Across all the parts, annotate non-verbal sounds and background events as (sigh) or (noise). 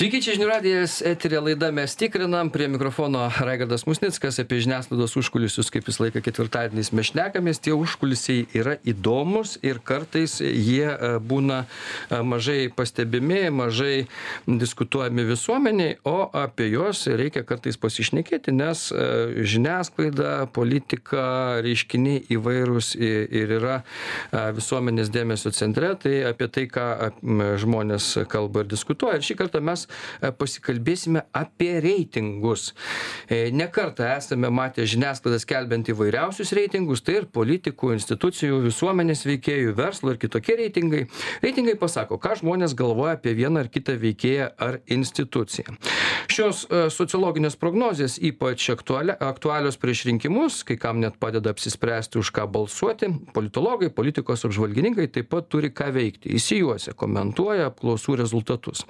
Sveiki, čia žinių radijas, eterė laida mes tikrinam, prie mikrofono Raigardas Musnickas apie žiniasklaidos užkulisius, kaip visą laiką ketvirtadieniais mes šnekamės, tie užkulisiai yra įdomus ir kartais jie e, būna e, mažai pastebimi, mažai diskutuojami visuomeniai, o apie juos reikia kartais pasišnekėti, nes e, žiniasklaida, politika, reiškiniai įvairūs ir yra visuomenės dėmesio centre, tai apie tai, ką žmonės kalba ir diskutuoja. Ir šį kartą mes pasikalbėsime apie reitingus. E, Nekartą esame matę žiniasklaidą skelbiant įvairiausius reitingus, tai ir politikų, institucijų, visuomenės veikėjų, verslo ir kitokie reitingai. Reitingai pasako, ką žmonės galvoja apie vieną ar kitą veikėją ar instituciją. Šios e, sociologinės prognozijas ypač aktualios prieš rinkimus, kai kam net padeda apsispręsti, už ką balsuoti. Politologai, politikos apžvalgininkai taip pat turi ką veikti. Įsijuose komentuoja apklausų rezultatus.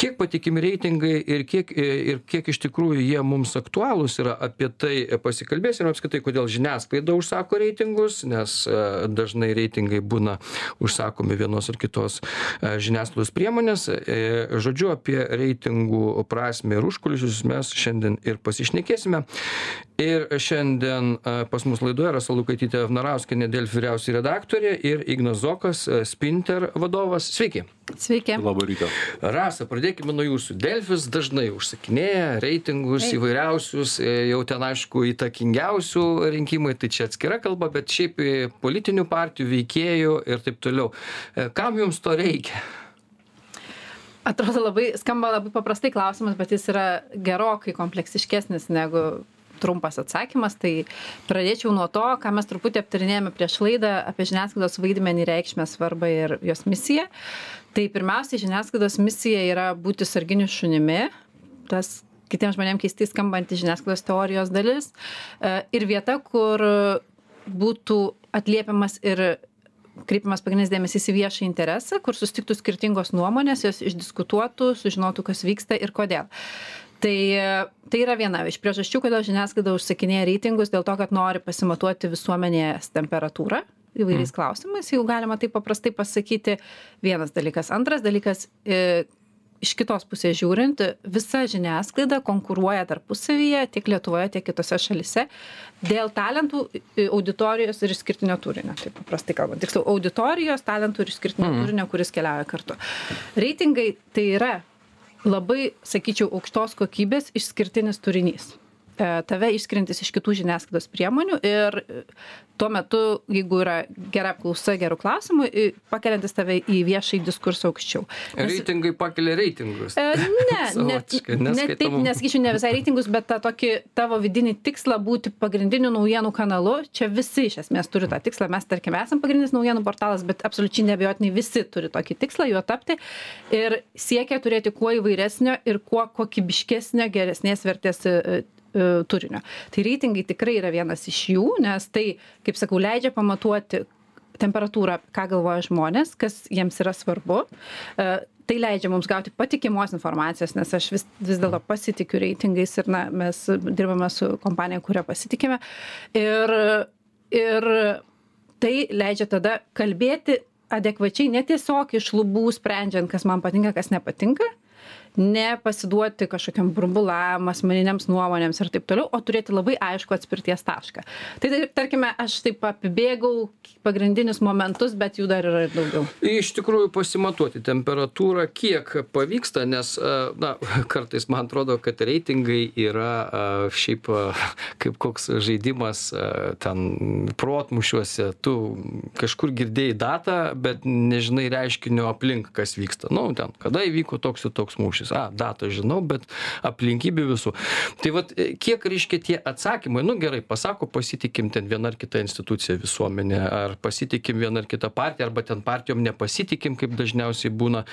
Kiek patikimi reitingai ir kiek, ir kiek iš tikrųjų jie mums aktualūs yra, apie tai pasikalbėsime apskritai, kodėl žiniasklaida užsako reitingus, nes e, dažnai reitingai būna užsakomi vienos ar kitos e, žiniasklaidos priemonės. E, žodžiu, apie reitingų prasme ir užkulisius mes šiandien ir pasišnekėsime. Ir šiandien pas mus laidoje Rasa Lukaitytė Vnarauskinė, Dėl vyriausiai redaktorė ir Ignas Zokas, Spinter vadovas. Sveiki. Sveiki. Labą rytą. Rasa, pradėkime nuo jūsų. Delfis dažnai užsakinėja reitingus Ei. įvairiausius, e, jau ten aišku įtakingiausių rinkimai, tai čia atskira kalba, bet šiaip e, politinių partijų veikėjų ir taip toliau. E, kam jums to reikia? Atrodo labai, skamba labai paprastai klausimas, bet jis yra gerokai kompleksiškesnis negu trumpas atsakymas tai pradėčiau nuo to ką mes truputį aptarinėjome prieš laidą apie žiniasklaidos vaidmenį reikšmę svarbą ir jos misiją tai pirmiausiai žiniasklaidos misija yra būti sarginiu šunimi. Tas kitiems žmonėm keistai skambanti žiniasklaidos teorijos dalis. E, ir vieta kur būtų atliepiamas ir kreipiamas pagrindinis dėmesys į viešą interesą kur susitiktų skirtingos nuomonės jos išdiskutuotų sužinotų kas vyksta ir kodėl. Tai tai yra viena iš priežasčių kodėl žiniasklaida užsakinėja reitingus dėl to kad nori pasimatuoti visuomenės temperatūrą įvairiais mm. klausimais. Jeigu galima taip paprastai pasakyti vienas dalykas. Antras dalykas e, iš kitos pusės žiūrint visa žiniasklaida konkuruoja tarpusavyje tiek lietuvoje tiek kitose šalyse dėl talentų auditorijos ir išskirtinio turinio taip paprastai kalbant. Tiksliau auditorijos talentų ir išskirtinio mm. turinio kuris keliauja kartu. Reitingai tai yra labai sakyčiau aukštos kokybės išskirtinis turinys. e, tave išskiriantis iš kitų žiniasklaidos priemonių ir tuo metu jeigu yra gera apklausa geru klausimu pakeliantis tave į viešąjį diskursą aukščiau. Nes, reitingai pakelia reitingus. E, ne (laughs) ne, ne taip nesakyčiau ne visai reitingus bet tą tokį tavo vidinį tikslą būti pagrindiniu naujienų kanalu. Čia visi iš esmės turi tą tikslą. Mes tarkim esam pagrindinis naujienų portalas bet absoliučiai neabejotinai visi turi tokį tikslą juo tapti ir siekia turėti kuo įvairesnio ir kuo kokybiškesnio geresnės vertės e, E, turinio. Tai reitingai tikrai yra vienas iš jų, nes tai, kaip sakau, leidžia pamatuoti temperatūrą, ką galvoja žmonės, kas jiems yra svarbu. E, tai leidžia mums gauti patikimos informacijos, nes aš vis, vis dėlto pasitikiu reitingais ir na, mes dirbame su kompanija, kurią pasitikime. Ir, ir tai leidžia tada kalbėti adekvačiai, netiesiog iš lubų sprendžiant, kas man patinka, kas nepatinka, nepasiduoti kažkokiam burbulam asmeninėms nuomonėms ir taip toliau o turėti labai aiškų atspirties tašką. Tai taip tarkime aš taip apibėgau pagrindinius momentus bet jų dar yra ir daugiau. Iš tikrųjų pasimatuoti temperatūrą kiek pavyksta nes na (laughs) kartais man atrodo kad reitingai yra šiaip kaip koks žaidimas ten protmūšiuose tu kažkur girdėjai datą bet nežinai reiškinio aplink kas vyksta. Nu ten kada įvyko toks ir toks mūšis a datą žinau bet aplinkybių visų. Tai vat e, kiek reiškia tie atsakymai? Nu gerai pasako pasitikim ten viena ar kita institucija visuomenė ar pasitikim viena ar kita partija arba ten partijom nepasitikim kaip dažniausiai būna.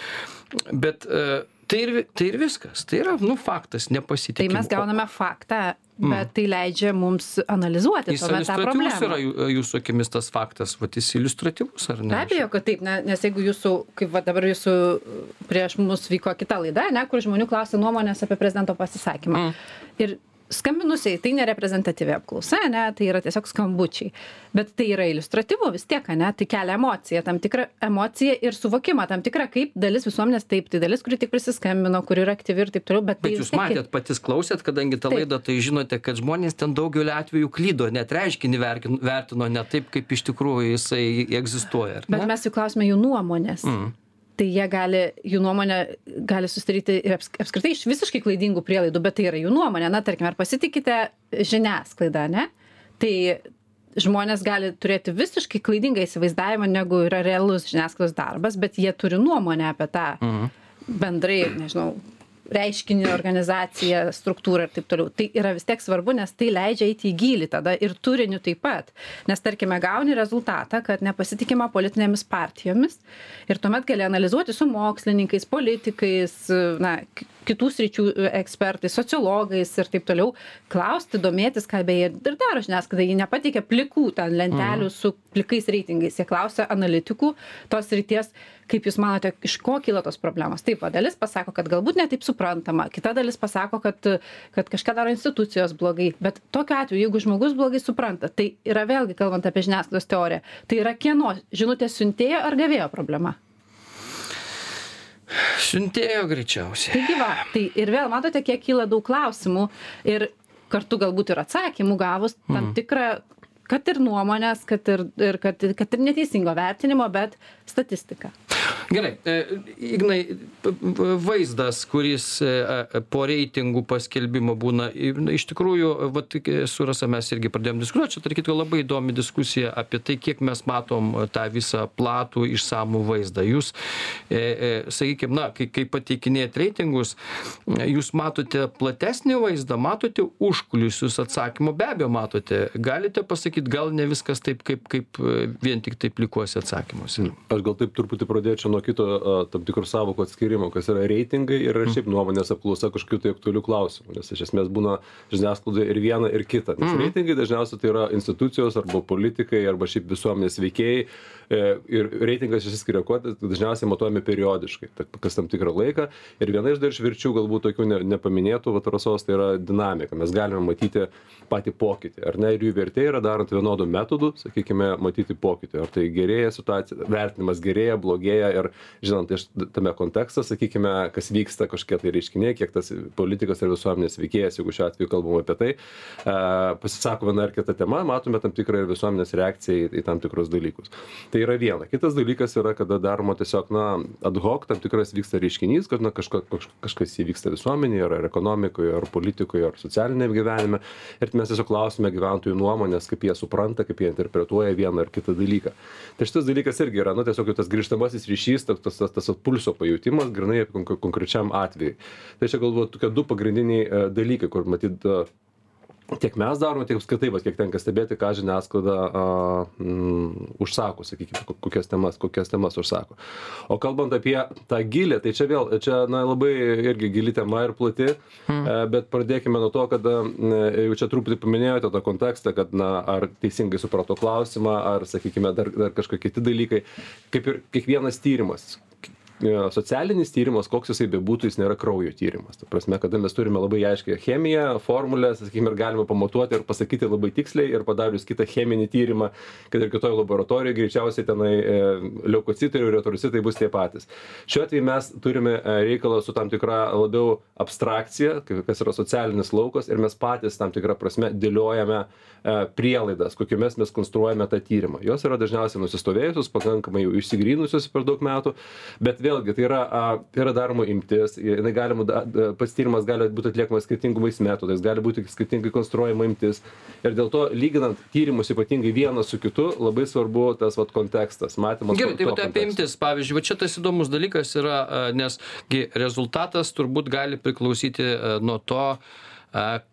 Bet e, tai ir tai ir viskas. Tai yra nu faktas nepasitikim tai mes gauname faktą Mm. bet tai leidžia mums analizuoti jis iliustratyvus yra jūsų akimis tas faktas vat jis iliustratyvus ar ne? Be abejo kad taip na nes jeigu jūsų kaip va dabar jūsų prieš mus vyko kita laida ane kur žmonių klausia nuomonės apie prezidento pasisakymą. Mm. ir skambinusiai tai nereprezentatyvi apklausa ane tai yra tiesiog skambučiai bet tai yra iliustratyvu vis tiek ane tai kelia emociją tam tikrą emociją ir suvokimą tam tikrą kaip dalis visuomenės taip tai dalis kuri tik prisiskambino kuri yra aktyvi ir taip toliau bet tai Bet jūs matėt, patys klausėt, kadangi tą laidą, tai žinote, kad žmonės ten daugeliu atveju klydo, net reiškinį verkin- vertino ne taip, kaip iš tikrųjų jisai egzistuoja. ar bet ne? mes juk klausime jų nuomonės Mm. Tai jie gali jų nuomonė gali susidaryti ir aps- apskritai iš visiškai klaidingų prielaidų bet tai yra jų nuomonė na tarkim ar pasitikite žiniasklaida ane tai žmonės gali turėti visiškai klaidingą įsivaizdavimą negu yra realus žiniasklaidos darbas bet jie turi nuomonę apie tą Mhm. bendrai nežinau reiškinį organizaciją struktūrą ir taip toliau. Tai yra vis tiek svarbu nes tai leidžia eiti į gylį tada ir turiniu taip pat. Nes tarkime gauni rezultatą kad nepasitikima politinėmis partijomis ir tuomet gali analizuoti su mokslininkais politikais na ki- kitų sričių ekspertais sociologais ir taip toliau klausti domėtis ką beje ir daro žiniasklaida. Ji nepateikia plikų ten lentelių su plikais reitingais. Jie klausia analitikų tos srities kaip jūs manote iš ko kyla tos problemos? Taip va dalis pasako kad galbūt ne taip suprantama kita dalis pasako kad kad kažką daro institucijos blogai. Bet tokiu atveju jeigu žmogus blogai supranta tai yra vėlgi kalbant apie žiniasklaidos teoriją tai yra kieno? Žinutės siuntėjo ar gavėjo problema? Siuntėjo greičiausiai. taigi va tai ir vėl matote kiek kyla daug klausimų ir kartu galbūt ir atsakymų gavus tam tikrą kad ir nuomonės kad ir ir kad kad ir neteisingo vertinimo bet statistiką Gerai, e, Ignai, vaizdas, kuris e, po reitingų paskelbimo būna, iš tikrųjų, vat, e, su Rasa mes irgi pradėjom diskutuoti, čia, tarp kitko, labai įdomi diskusija apie tai, kiek mes matom tą visą platų išsamų vaizdą. Jūs, sakykime, na, kai, kai pateikinėjat reitingus, jūs matote platesnį vaizdą, matote užkulisius atsakymų, be abejo matote. Galite pasakyti, gal ne viskas taip, kaip, kaip vien tik taip likuosi atsakymuose. Aš gal taip truputį pradėčiau nuo kito a, tam tikrų savokų atskirimo, kas yra reitingai ir yra šiaip nuomonės apklausa kažkokiu tai aktualių klausimų, nes iš esmės būna žiniasklaidoje ir viena, ir kita. Nes reitingai dažniausiai tai yra institucijos arba politikai arba šiaip visuomenės veikėjai e, ir reitingas išsiskiria kuo, tai dažniausiai matuojami periodiškai, kas tam tikrą laiką. Ir viena iš dar išvirčių, galbūt tokių ne, nepaminėtų vatarasos, tai yra dinamika. Mes galime matyti patį pokytį, ar ne, ir jų vertė yra darant vienodų metodų, sakykime, matyti pokytį. Ar tai gerėja situacija, vertinimas gerėja, blogėja ir žinant iš tame kontekste, sakykime, kas vyksta kažkiek tai reiškiniai, kiek tas politikas ir visuomenės veikėjas, jeigu šiuo atveju kalbam apie tai, e, pasisako viena ar kita tema, matome tam tikrą ir visuomenės reakciją į, į tam tikrus dalykus. Tai yra viena. Kitas dalykas yra, kada daroma tiesiog, na, ad hoc tam tikras vyksta reiškinys, kad, na, kažko, kaž, kažkas įvyksta visuomenėje, ar ekonomikoje, ar politikoje, ar socialinėme gyvenime. Ir mes tiesiog klausime gyventojų nuomonės, kaip jie supranta, kaip jie interpretuoja vieną ar kitą dalyką. Tai šitas dalykas irgi yra, nu, tiesiog jau tas grįžtamasis ryšys, tas, tas, tas, tas pulso pajūtimas, grinai konk konkrečiam atvejui. Tai čia galbūt tokie du pagrindiniai e, dalykai, kur matyt e, tiek mes darome, tiek apskritai, vat, kiek tenka stebėti, ką žiniasklaida a, mm, užsako, sakykime, ko- kokias temas, kokias temas užsako. O kalbant apie tą gilę, tai čia vėl, čia na, labai irgi gili tema ir plati, hmm. bet pradėkime nuo to, kad a, jau čia truputį paminėjote tą kontekstą, kad na, ar teisingai suprato klausimą, ar, sakykime, dar, dar kažkokie kiti dalykai, kaip ir kiekvienas tyrimas e, socialinis tyrimas, koks jisai bebūtų, jis nėra kraujo tyrimas. Ta prasme, kada mes turime labai aiškiai chemiją, formulę, sakykime, ir galime pamatuoti ir pasakyti labai tiksliai ir padarius kitą cheminį tyrimą, kad ir kitoje laboratorijoje greičiausiai tenai e, leukocitai ir retrocitai bus tie patys. Šiuo atveju mes turime e, reikalą su tam tikra labiau abstrakcija, kas yra socialinis laukas ir mes patys tam tikrą prasme dėliojame e, prielaidas, kokiomis mes konstruojame tą tyrimą. Jos yra dažniausiai nusistovėjusios, pakankamai jau išsigrynusios per daug metų, bet vėlgi tai yra, a, tai yra daroma imtis, jinai galima, da- pats tyrimas gali būti atliekamas skirtingais metodais, gali būti skirtingai konstruojama imtis. Ir dėl to, lyginant tyrimus ypatingai vieną su kitu, labai svarbu tas vat, kontekstas, matymas. Gerai, tai vat apie imtis, pavyzdžiui, va čia tas įdomus dalykas yra, nes gi rezultatas turbūt gali priklausyti nuo to,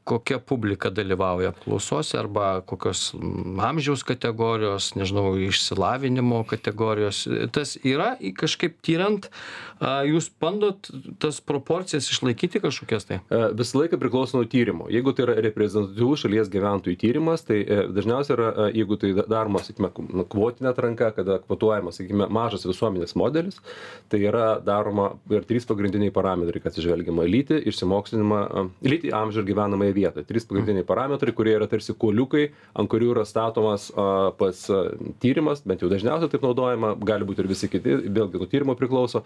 kokia publika dalyvauja apklausose arba kokios amžiaus kategorijos, nežinau, išsilavinimo kategorijos. Tas yra kažkaip tyrant, jūs bandot tas proporcijas išlaikyti kažkokias tai? E, Visą laiką priklauso nuo tyrimo. Jeigu tai yra reprezentatyvus šalies gyventojų tyrimas, tai e, dažniausiai yra, e, jeigu tai da- daroma, sakykime, nu, kvotinė atranka, kada kvotuojamas, sakykime, mažas visuomenės modelis, tai yra daroma ir trys pagrindiniai parametrai, kad atsižvelgiama į lytį, išsimokslinimą, lytį, amžių ir gyvenamąją vietą. Trys pagrindiniai parametrai kurie yra tarsi kuoliukai ant kurių yra statomas a pats tyrimas bent jau dažniausiai taip naudojama gali būt ir visi kiti vėlgi nuo tyrimo priklauso.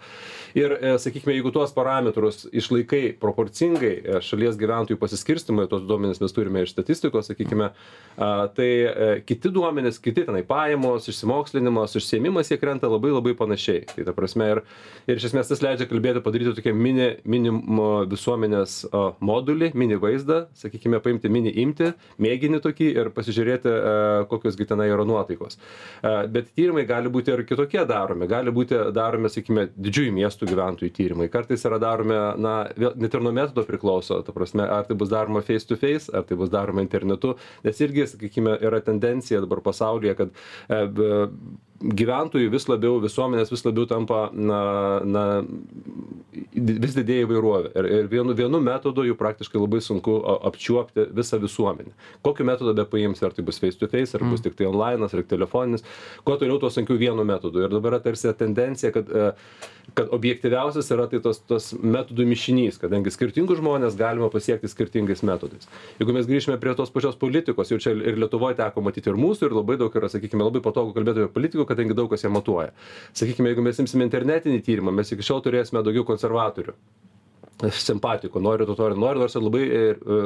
Ir e, sakykime jeigu tuos parametrus išlaikai proporcingai e, šalies gyventojų pasiskirstymui tuos duomenis mes turime iš statistikos sakykime a tai e, kiti duomenys kiti tenai pajamos išsimokslinimas užsiėmimas jie krenta labai labai panašiai. Tai ta prasme ir ir iš esmės tas leidžia kalbėti padaryti tokią mini mini mo visuomenės a modulį mini vaizdą sakykime paimti mini imtį mėginį tokį ir pasižiūrėti a kokios gi tenai yra nuotaikos. A bet tyrimai gali būti ir kitokie daromi. Gali būti daromi sakykime didžiųjų miestų gyventojų tyrimai. Kartais yra daromi na vėl net ir nuo metodo priklauso ta prasme ar tai bus daroma face to face ar tai bus daroma internetu. Nes irgi sakykime yra tendencija dabar pasaulyje kad e, gyventojų vis labiau visuomenės vis labiau tampa na na vis didėja įvairovė. Ir ir vienu vienu metodu jau praktiškai labai sunku apčiuopti visą visuomenę. Kokiu metodu bepaimsi ar tai bus face to face ar bus tiktai onlainas ar telefoninis. Kuo toliau tuo sunkiau vienu metodu. Ir dabar yra tarsi tendencija kad e, kad objektyviausias yra tai tos tos metodų mišinys kadangi skirtingus žmones galima pasiekti skirtingais metodais. Jeigu mes grįšime prie tos pačios politikos jau čia ir lietuvoj teko matyti ir mūsų ir labai daug yra sakykime labai patogu kalbėt apie politikų kadangi daug kas ją matuoja. Sakykime jeigu mes imsime internetinį tyrimą mes iki šiol turėsime daugiau konservatorių simpatikų nori to to ir nori nors ir labai ir e,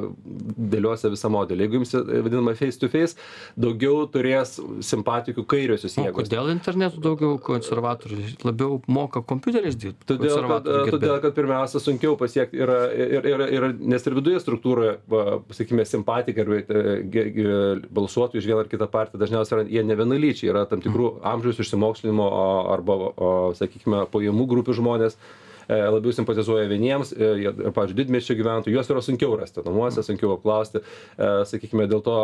dėliose visą modelį. Jeigu imsi vadinamą face to face daugiau turės simpatikų kairiosios O jėgos. kodėl internetu daugiau konservatorių? Labiau moka kompiuteriais dirbti? Todėl kad, konservatorių todėl, kad pirmiausia sunkiau pasiekti yra ir, ir, ir, nes ir viduje struktūroje, sakykime, simpatikai e, ge- balsuotojų už vieną ar kitą partiją dažniausiai yra, jie ne vienalyčiai, yra tam tikrų amžiaus išsimokslinimo o, arba, o, sakykime, pajamų grupių žmonės. e, labiau simpatizuoja vieniems, e, pavyzdžiui, didmiesčio gyventojų, juos yra sunkiau rasti namuose, sunkiau apklausti, e, sakykime, dėl to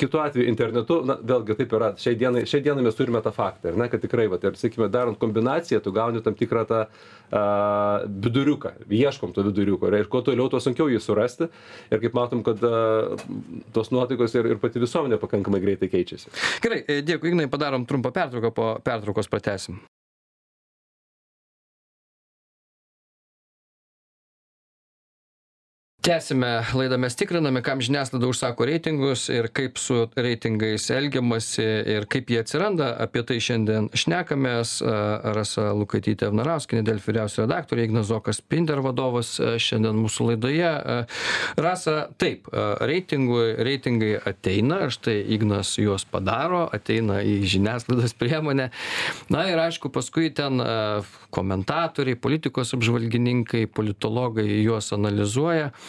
kitu atveju internetu, na, vėlgi taip yra, šiai dienai, šiai dienai mes turime tą faktą, ne, kad tikrai, va, ir, sakykime, darant kombinaciją, tu gauni tam tikrą tą a, viduriuką, ieškom to viduriuko, ir kuo toliau, tuo sunkiau jį surasti, ir kaip matom, kad a, tos nuotaikos ir, ir pati visuomenė pakankamai greitai keičiasi. Gerai, e, dėkui, Ignai, padarom trumpą pertrauką, po pertraukos pratesim. Tęsiame laidą mes tikriname kam žiniasklaida užsako reitingus ir kaip su reitingais elgiamasi ir kaip jie atsiranda. Apie tai šiandien šnekamės rasa lukaitytė vnarauskienė delfi vyriausioji redaktorė ignas zokas spinter vadovas šiandien mūsų laidoje. Rasa taip a, reitingų reitingai ateina štai ignas juos padaro ateina į žiniasklaidos priemonę. Na ir aišku paskui ten komentatoriai politikos apžvalgininkai politologai juos analizuoja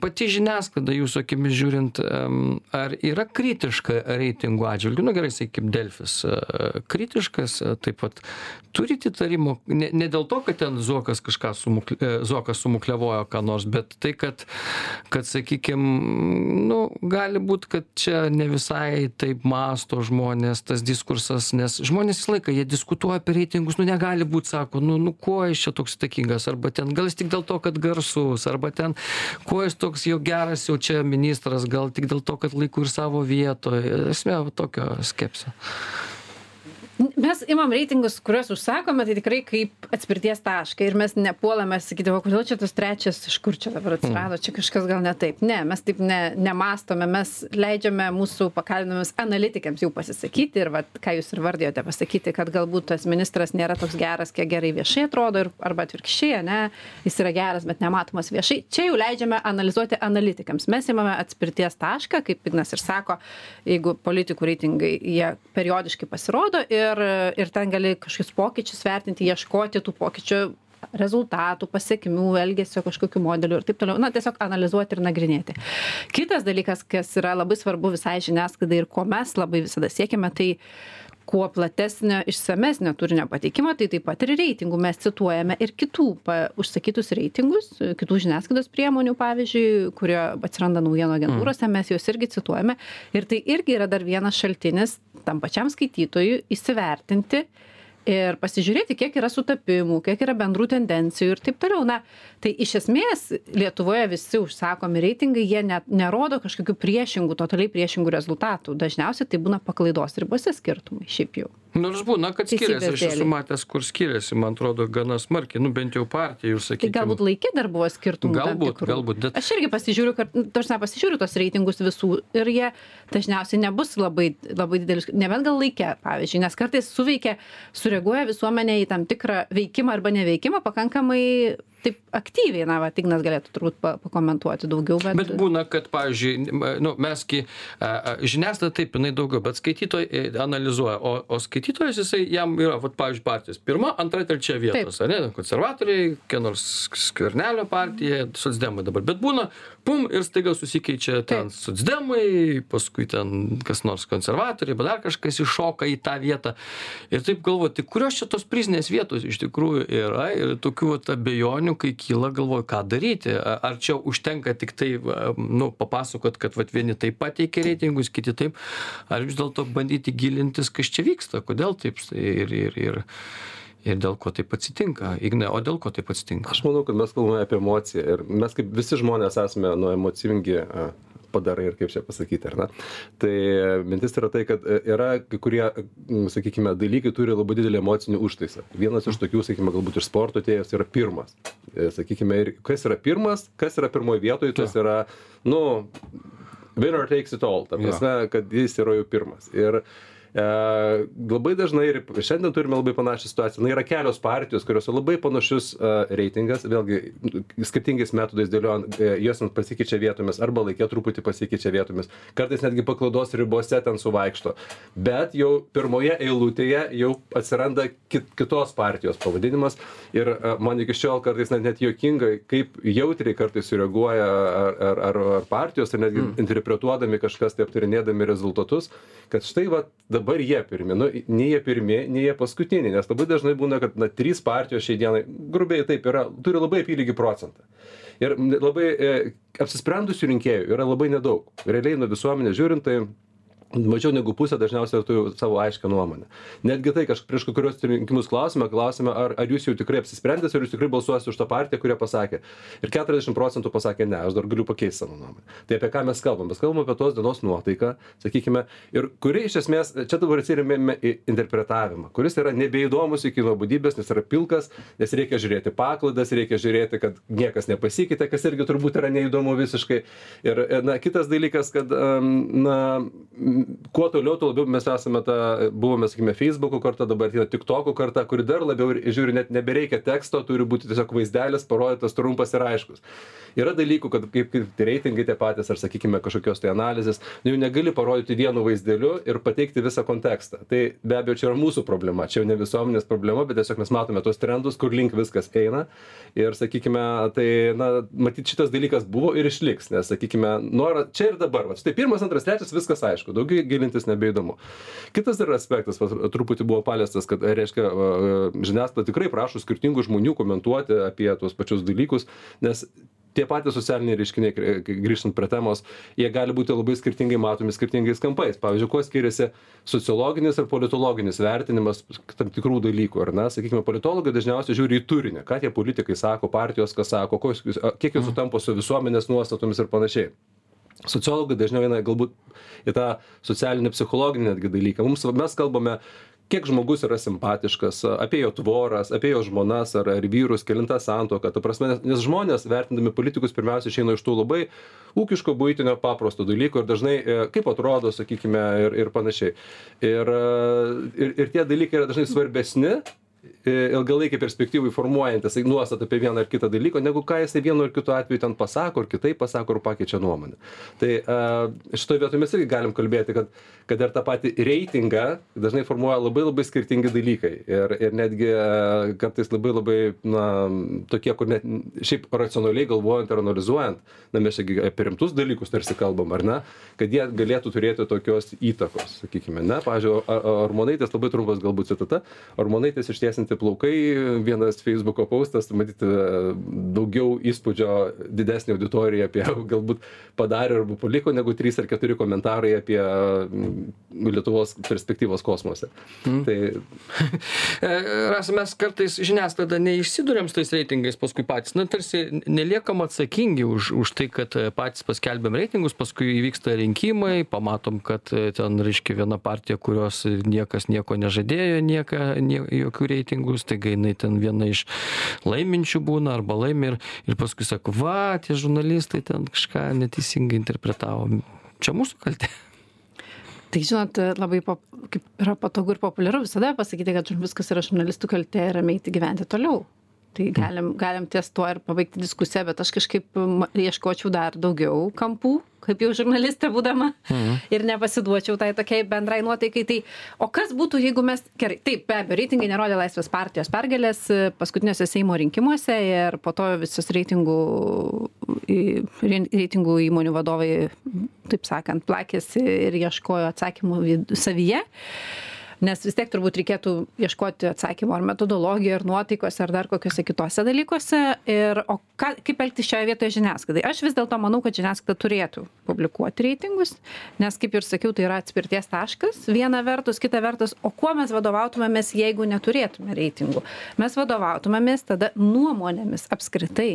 pati žiniasklaida jūsų akimis žiūrint ar yra kritiška reitingų atžvilgiu nu gerai sakykim delfis e, kritiškas e, taip pat turit įtarimų ne ne dėl to kad ten zuokas kažką sumuk e, zuokas sumukliavojo ką nors bet tai kad kad sakykim nu gali būt kad čia ne visai taip mąsto žmonės tas diskursas nes žmonės visą laiką jie diskutuoja apie reitingus nu negali būt sako nu nu kuo jis čia toks įtakingas arba ten gal jis tik dėl to kad garsus arba ten kuo jis toks jau geras jau čia ministras gal tik dėl to kad laiku ir savo vietoj. Esmė tokio skepsio mes imam reitingus kuriuos užsakome tai tikrai kaip atspirties tašką. Ir mes nepuolame sakyti o kodėl čia tas trečias iš kur čia dabar atsirado? Čia kažkas gal ne taip. Ne mes taip ne nemąstome mes leidžiame mūsų pakalbinamiems analitikams jau pasisakyti ir vat ką jūs ir vardijote pasakyti kad galbūt tas ministras nėra toks geras kiek gerai viešai atrodo ir arba atvirkščiai ane jis yra geras bet nematomas viešai. Čia jau leidžiame analizuoti analitikams. Mes imame atspirties tašką kaip ignas ir sako jeigu politikų reitingai jie periodiškai pasirodo ir ir ten gali kažkokius pokyčius vertinti ieškoti tų pokyčių rezultatų pasekmių elgesio kažkokių modelių ir taip toliau. Na tiesiog analizuoti ir nagrinėti. Kitas dalykas kas yra labai svarbu visai žiniasklaidai ir ko mes labai visada siekiame tai kuo platesnio išsamesnio turinio pateikimo tai taip pat ir reitingų. Mes cituojame ir kitų pa užsakytus reitingus kitų žiniasklaidos priemonių pavyzdžiui kurie atsiranda naujienų agentūrose mes juos irgi cituojame. Ir tai irgi yra dar vienas šaltinis tam pačiam skaitytojui įsivertinti ir pasižiūrėti kiek yra sutapimų kiek yra bendrų tendencijų ir taip toliau. Na tai iš esmės lietuvoje visi užsakomi reitingai jie net nerodo kažkokių priešingų totaliai priešingų rezultatų. Dažniausiai tai būna paklaidos ribose skirtumai šiaip jau nors būna kad skiriasi aš esu matęs kur skiriasi man atrodo gana smarkiai. Nu bent jau partijų Tai sakykim. galbūt laike dar buvo skirtumų. Galbūt, galbūt, bet- Aš irgi pasižiūriu, kad, nu, tarsi pasižiūriu tos reitingus visų ir jie dažniausiai nebus labai, labai didelis, nebent gal laike, pavyzdžiui, nes kartais suveikia, sureaguoja visuomenė į tam tikrą veikimą arba neveikimą pakankamai taip aktyviai, na, va, Ignas galėtų turbūt pa, pakomentuoti daugiau, bet... Bet būna, kad, pavyzdžiui, nu, mesgi žiniasklaida taip, jinai daugiau, bet skaitytojai analizuoja, o, o skaitytojas jisai jam yra, vat, pavyzdžiui, partijos pirma, antra, trečia vietos, ar ne, konservatoriai, kokia nors skvernelio partija, socdemai dabar, bet būna, pum, ir staiga susikeičia ten socdemai, paskui ten kas nors konservatoriai, bet dar kažkas iššoka į tą vietą. Ir taip galvoti, kurios čia tos prizinės vietos iš tikrųjų yra? Ir tokių abejonių, kai kyla, galvoju, ką daryti. Ar čia užtenka tik tai, nu, papasakot, kad vat, vieni taip pateikia reitingus, kiti taip, ar vis dėlto bandyti gilintis, kas čia vyksta, kodėl taip ir, ir, ir, ir dėl ko taip atsitinka. Igne, o dėl ko taip atsitinka? Aš manau, kad mes kalbame apie emociją ir mes kaip visi žmonės esame nu, emocingi padarai ir kaip čia pasakyti, ar ne? Tai e, mintis yra tai, kad e, yra kai kurie, sakykime, dalykai turi labai didelį emocinį užtaisą. Vienas iš tokių, sakykime, galbūt iš sporto atėjęs yra pirmas. E, Sakykime, ir kas yra pirmas, kas yra pirmoje vietoje, tas yra, nu, winner takes it all. Ta prasme, kad jis yra jau pirmas. Ir E, labai dažnai ir šiandien turime labai panašią situaciją. Na, yra kelios partijos, kurios labai panašius e, reitingas, vėlgi skirtingais metodais dėliojant, e, jos pasikeičia vietomis arba laikė truputį pasikeičia vietomis. Kartais netgi paklaidos ribose ten suvaikšto. Bet jau pirmoje eilutėje jau atsiranda kit, kitos partijos pavadinimas ir e, man iki šiol kartais net, net juokinga, kaip jautriai kartais sureaguoja ar, ar, ar, ar partijos, ar netgi mm. interpretuodami kažkas, tai aptarinėdami rezultatus, kad štai va dabar jie pirmi, nu, nei jie pirmi, nei jie paskutiniai, nes labai dažnai būna, kad na, trys partijos šiai dienai, grubiai taip yra, turi labai apylygį procentą. Ir labai e, apsisprendusių rinkėjų yra labai nedaug. Realiai nuo visuomenės žiūrint, tai mažiau negu pusė dažniausiai turi savo aiškę nuomonę. Netgi tai, kažkaip prieš kai kurios rinkimus klausime, klausime, ar, ar jūs jau tikrai apsisprendęs, ar jūs tikrai balsuosite už tą partiją, kurie pasakė. Ir 40 procentų pasakė, ne, aš dar galiu pakeisti savo nuomonę. Tai apie ką mes kalbam? Mes kalbam apie tos dienos nuotaiką, sakykime, ir kuri iš esmės, čia dabar atsirėmėme į interpretavimą, kuris yra nebeįdomus iki nuobodybės, nes yra pilkas, nes reikia žiūrėti paklaidas, reikia žiūrėti, kad niekas nepasikeitė, kas irgi turbūt yra neįdomu visiškai. Ir, na, kitas dalykas, kad, na, kuo toliau, tuo labiau mes esame ta, buvome, sakykime, Facebook'o karta, dabar yra TikTok'o karta, kuri dar labiau žiūri, net nebereikia teksto, turi būti tiesiog vaizdelis, parodytas trumpas ir aiškus. Yra dalykų, kad kaip, kaip reitingai tie patys, ar sakykime, kažkokios tai analizės, nu, jau negali parodyti vienu vaizdeliu ir pateikti visą kontekstą. Tai be abejo, čia yra mūsų problema, čia jau ne visuomenės problema, bet tiesiog mes matome tos trendus, kur link viskas eina. Ir, sakykime, tai, na, matyt, šitas dalykas buvo ir išliks, nes, sakykime, nora, čia ir dabar, va, štai pirmas, antras, trečias, viskas aišku, daugiau gilintis nebeįdomu. Kitas dar aspektas, va, truputį buvo paliestas, kad, reiškia, žiniasklaida tikrai prašo skirtingų žmonių komentuoti apie tuos pačius dalykus, nes tie patys socialiniai reiškiniai, grįžtant prie temos, jie gali būti labai skirtingai matomi skirtingais kampais. Pavyzdžiui, kuo skiriasi sociologinis ir politologinis vertinimas tam tikrų dalykų, ar ne? Sakykime, politologai dažniausiai žiūri į turinį, ką tie politikai sako, partijos, kas sako, ko, kiek jų sutampa su visuomenės nuostatomis ir panašiai. Sociologai dažniau eina galbūt į tą socialinį, psichologinį netgi dalyką. Mums, mes kalbame kiek žmogus yra simpatiškas, apie jo tvoras, apie jo žmonas ar, ar vyrus, kilintą santoką. Ta prasme, nes, žmonės, vertindami politikus, pirmiausia išeina iš tų labai ūkiško, būtinio, paprasto dalyko ir dažnai e, kaip atrodo, sakykime, ir, ir panašiai. Ir, ir, ir tie dalykai yra dažnai svarbesni ilgalaikį perspektyvai formuojantis nuostatą apie vieną ar kitą dalyką, negu ką jisai vienu ar kitu atveju ten pasako, ar kitaip pasako, ar pakeičia nuomonę. Tai šitoje vietoje mes irgi galim kalbėti, kad, kad ir tą patį reitingą dažnai formuoja labai labai skirtingi dalykai. Ir, ir netgi kartais labai labai, na, tokie, kur net šiaip racionaliai galvojant ir analizuojant, na, mes čia apie rimtus dalykus tarsi kalbam, ar ne, kad jie galėtų turėti tokios įtakos, sakykime, ne, pavyzdžiui, Armonaitės labai trumpas galbūt citata, Armonaitės ištiesinti balti plaukai vienas feisbuko postas matyt e, daugiau įspūdžio didesnė auditorija apie (laughs) galbūt padarė arba paliko negu trys ar keturi komentarai apie mm, lietuvos perspektyvos kosmose Mhm. tai (laughs) E, Rasa, mes kartais žiniasklaida neišsidurėm su tais reitingais paskui patys. Na, tarsi neliekam atsakingi už, už tai, kad e, patys paskelbėm reitingus, paskui įvyksta rinkimai, pamatom, kad ten, reiškia, viena partija, kurios niekas nieko nežadėjo, nieka, nie, jokių reitingų, staiga jinai ten viena iš laiminčių būna arba laimi ir, ir paskui sako, va, tie žurnalistai ten kažką neteisingai interpretavo. Čia mūsų kaltė. Tai žinot, labai pop, kaip yra patogu ir populiaru visada pasakyti, kad viskas yra žurnalistų kaltė ir ramiai gyventi toliau. Tai galim, galim ties tuo ir pabaigti diskusiją, bet aš kažkaip ieškočiau dar daugiau kampų, kaip jau žurnalistė būdama, mhm. ir nepasiduočiau tai tokiai bendrai nuotaikai. Tai, o kas būtų, jeigu mes, gerai, taip, be abejo, reitingai nerodė Laisvės partijos pergalės e, paskutiniuose Seimo rinkimuose ir po to visos reitingų, reitingų įmonių vadovai, taip sakant, plakėsi ir ieškojo atsakymų savyje. Nes vis tiek turbūt reikėtų ieškoti atsakymų ar metodologijoje, ar nuotaikose, ar dar kokiuose kitose dalykuose. Ir, o ką, kaip elgtis šioje vietoje žiniasklaidai? Aš vis dėlto manau, kad žiniasklaida turėtų publikuoti reitingus, nes, kaip ir sakiau, tai yra atspirties taškas. Viena vertus, kita vertus, o kuo mes vadovautumėmės, jeigu neturėtume reitingų? Mes vadovautumėmės tada nuomonėmis apskritai.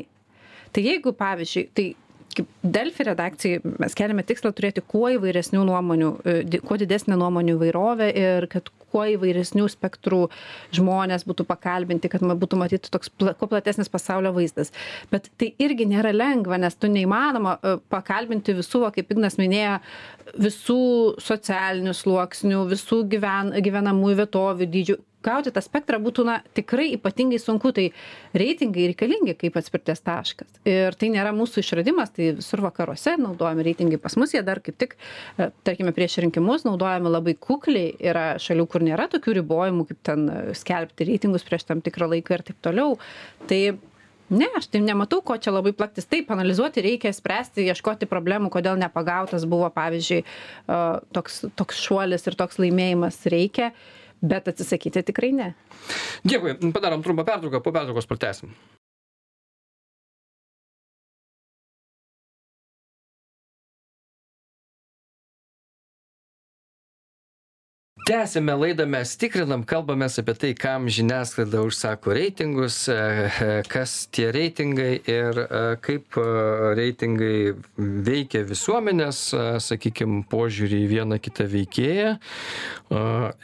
Tai jeigu, pavyzdžiui, tai kaip Delfi redakcijai mes keliame tikslą turėti kuo įvairesnių nuomonių, e, kuo didesnę nuomonių įvairovę ir kad kuo įvairesnių spektrų žmonės būtų pakalbinti, kad būtų matyti toks pla, kuo platesnis pasaulio vaizdas. Bet tai irgi nėra lengva, nes tu neįmanoma e, pakalbinti visų, va, kaip Ignas minėjo, visų socialinių sluoksnių, visų gyven, gyvenamųjų vietovių dydžių gauti tą spektrą būtų na tikrai ypatingai sunku. Tai reitingai reikalingi kaip atspirties taškas. Ir tai nėra mūsų išradimas tai visur vakaruose naudojami reitingai pas mus. Jie dar kaip tik e, tarkime prieš rinkimus naudojami labai kukliai. Yra šalių kur nėra tokių ribojimų kaip ten e, skelbti reitingus prieš tam tikrą laiką ir taip toliau. Tai Ne, aš tai nematau, ko čia labai plaktis. Taip, analizuoti reikia, spręsti, ieškoti problemų, kodėl nepagautas buvo, pavyzdžiui, e, toks, toks šuolis ir toks laimėjimas reikia, bet atsisakyti tikrai ne. Dėkui, padarom trumpą pertrauką, po pertraukos pratęsim. Tęsiame laidą mes tikrinam kalbamės apie tai kam žiniasklaida užsako reitingus e, e, kas tie reitingai ir e, kaip reitingai veikia visuomenės e, sakykim požiūrį į vieną kitą veikėją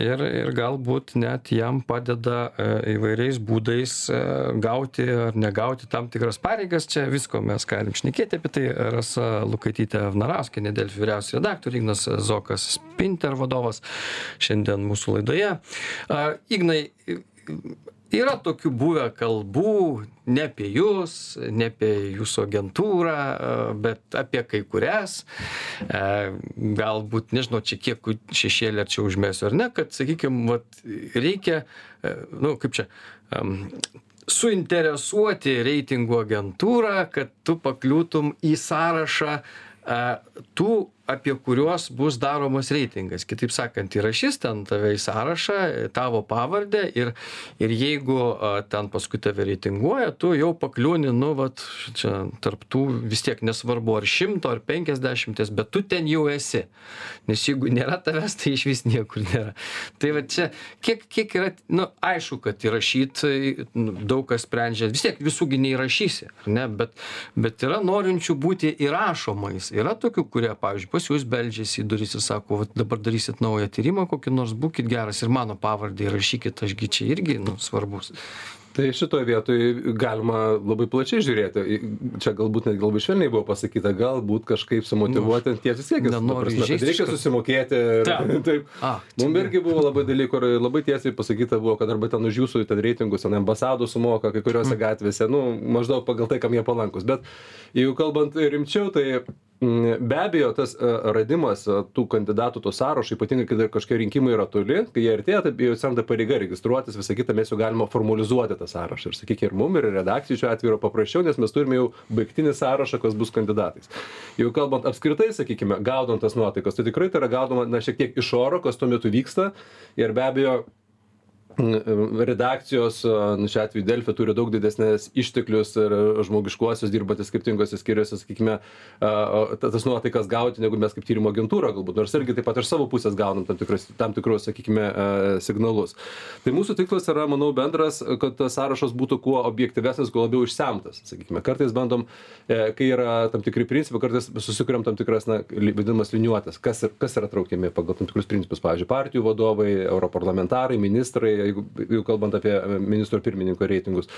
ir ir galbūt net jam padeda įvairiais būdais gauti ar negauti tam tikras pareigas. Čia visko mes galim šnekėti apie tai. Rasa lukaitytė vnarauskienė delfi vyriausioji redaktorė ignas zokas spinter vadovas šiandien mūsų laidoje. Ignai, yra tokių buvę kalbų, ne apie jūs, ne apie jūsų agentūrą, bet apie kai kurias. Galbūt, nežinau, čia kiek šešėlį ar čia užmėsiu ar ne, kad, sakykime, reikia, nu, kaip čia, suinteresuoti reitingų agentūrą, kad tu pakliūtum į sąrašą tų apie kuriuos bus daromas reitingas. Kitaip sakant įrašys ten tave į sąrašą tavo pavardę ir ir jeigu ten paskui tave reitinguoja tu jau pakliūni nu vat čia tarp tų vis tiek nesvarbu ar šimto ar penkiasdešimties bet tu ten jau esi. Nes jeigu nėra tavęs tai išvis niekur nėra. Tai va čia kiek kiek yra nu aišku kad įrašyt nu, daug kas sprendžia vis tiek visų gi neįrašysi ar ne bet bet yra norinčių būti įrašomais. Yra tokių kurie pavyzdžiui pas jus beldžiasi į duris ir sako vat dabar darysit naują tyrimą kokį nors būkit geras ir mano pavardę įrašykit aš gi čia irgi nu svarbus. Tai šitoj vietoj galima labai plačiai žiūrėti. Čia galbūt netgi labai švelniai buvo pasakyta galbūt kažkaip sumotyvuoti tie vis tiek ta nenoriu reikia susimokėti ir (laughs) Taip. a Mum irgi buvo labai dalykų ir labai tiesiai pasakyta buvo, kad arba ten už jūsų ten reitingus, ten ambasadų sumoka kai kuriuose gatvėse, nu, maždaug pagal tai, kam jie palankus. Bet jeigu kalbant rimčiau, tai mm, be abejo tas e, radimas e, tų kandidatų to sąrašo, ypatingai, kai kažkokie rinkimai yra toli, kai jie artėja, tai jau atsiranda pareiga registruotis, visą kitą mes jau galima formalizuoti tą sąrašą. Ir sakykime, ir mum, ir redakcijų šiuo atveju yra paprasčiau, nes mes turime jau baigtinį sąrašą, kas bus kandidatais. Jau kalbant apskritai, sakykime, gaudant tas nuotaikas, tai tikrai tai yra gaudoma, na, šiek tiek iš oro, kas tuo metu vyksta. Ir be abejo, redakcijos, nu, šiuo atveju Delfė turi daug didesnės išteklius ir žmogiškuosius dirbantys skirtingose skyriuose, sakykime, tas nuotaikas gauti, negu mes kaip tyrimo agentūra galbūt, nors irgi taip pat iš savo pusės gaunam tam tikrus, tam tikrus sakykime, signalus. Tai mūsų tikslas yra, manau, bendras, kad tas sąrašas būtų kuo objektyvesnis, kuo labiau išsemtas. Sakykime, kartais bandom, e, kai yra tam tikri principai, kartais susikuriam tam tikras, na, vadinamas liniuotės, kas, kas yra traukiami pagal tam tikrus principus, pavyzdžiui, partijų vadovai, europarlamentarai, ministrai, jeigu, jeigu kalbant apie e, ministro pirmininko reitingus.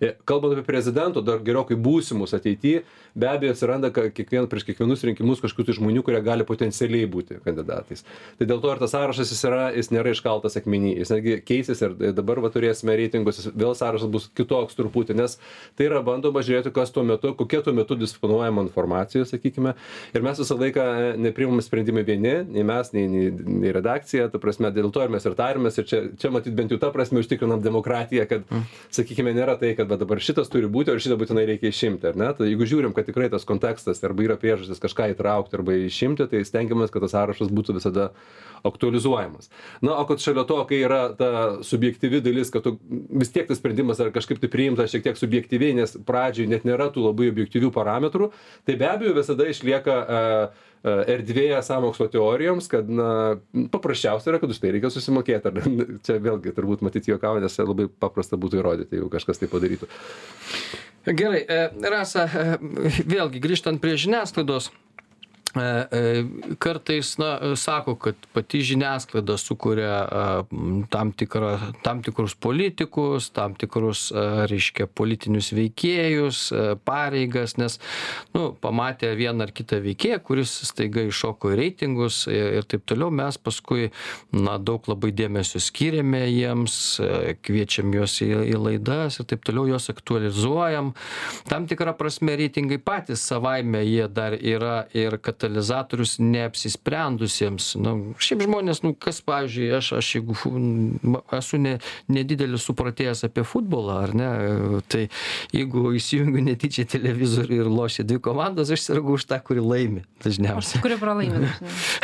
E, kalbant apie prezidento, dar gerokai būsimus ateityje, be abejo atsiranda kiekvien, prieš kiekvienus rinkimus kažkokių tai žmonių, kurie gali potencialiai būti kandidatais. Tai dėl to ir tas sąrašas jis, yra, jis nėra iškaltas akmenį, jis netgi keisis ir dabar va, turėsime reitingus, vėl sąrašas bus kitoks truputį, nes tai yra bandoma žiūrėti, kas tuo metu, kokia tuo metu disponuojama informacija, sakykime. Ir mes visą laiką neprimam sprendimai vieni, nei mes, nei, nei, nei redakcija, ta prasme, dėl to ir mes ir tarimės ir čia, čia matyt bent jau ta prasme užtikrinam demokratiją, kad, mm. sakykime, nėra tai, kad dabar šitas turi būti, o šitą būtinai reikia išimti, ar ne? Tai jeigu žiūrim, kad tikrai tas kontekstas arba yra priežastis kažką įtraukti arba išimti, tai stengiamės, kad tas sąrašas būtų visada aktualizuojamas. Na, o kad šalia to, kai yra ta subjektyvi dalis, kad tu, vis tiek tas sprendimas yra kažkaip tai priimtas šiek tiek subjektyviai, nes pradžioj net nėra tų labai objektyvių parametrų, tai be abejo visada išlieka uh, erdvėje sąmokslo teorijoms, kad na, paprasčiausia yra, kad už tai reikia susimokėti. Ar, (laughs) čia vėlgi turbūt matyti juokauju, nes labai paprasta būtų įrodyti, jeigu kažkas tai padarytų. Gerai, Rasa, vėlgi grįžtant prie žiniasklaidos. E, e, kartais na sako kad pati žiniasklaida sukuria tam tikrą tam tikrus politikus tam tikrus reiškia politinius veikėjus pareigas nes nu pamatę vieną ar kitą veikėją kuris staiga iššoko į reitingus ir taip toliau. Mes paskui na daug labai dėmesio skiriame jiems kviečiam juos į į laidas ir taip toliau juos aktualizuojam. Tam tikra prasme reitingai patys savaime jie dar yra ir kad katalizatorius neapsisprendusiems. Nu šiaip žmonės nu kas pavyzdžiui aš aš jeigu fu esu ne nedidelis supratėjas apie futbolą ar ne tai jeigu įsijungiu netyčia televizorių ir lošia dvi komandos aš sergu už tą kuri laimi dažniausiai. Kuri pralaimi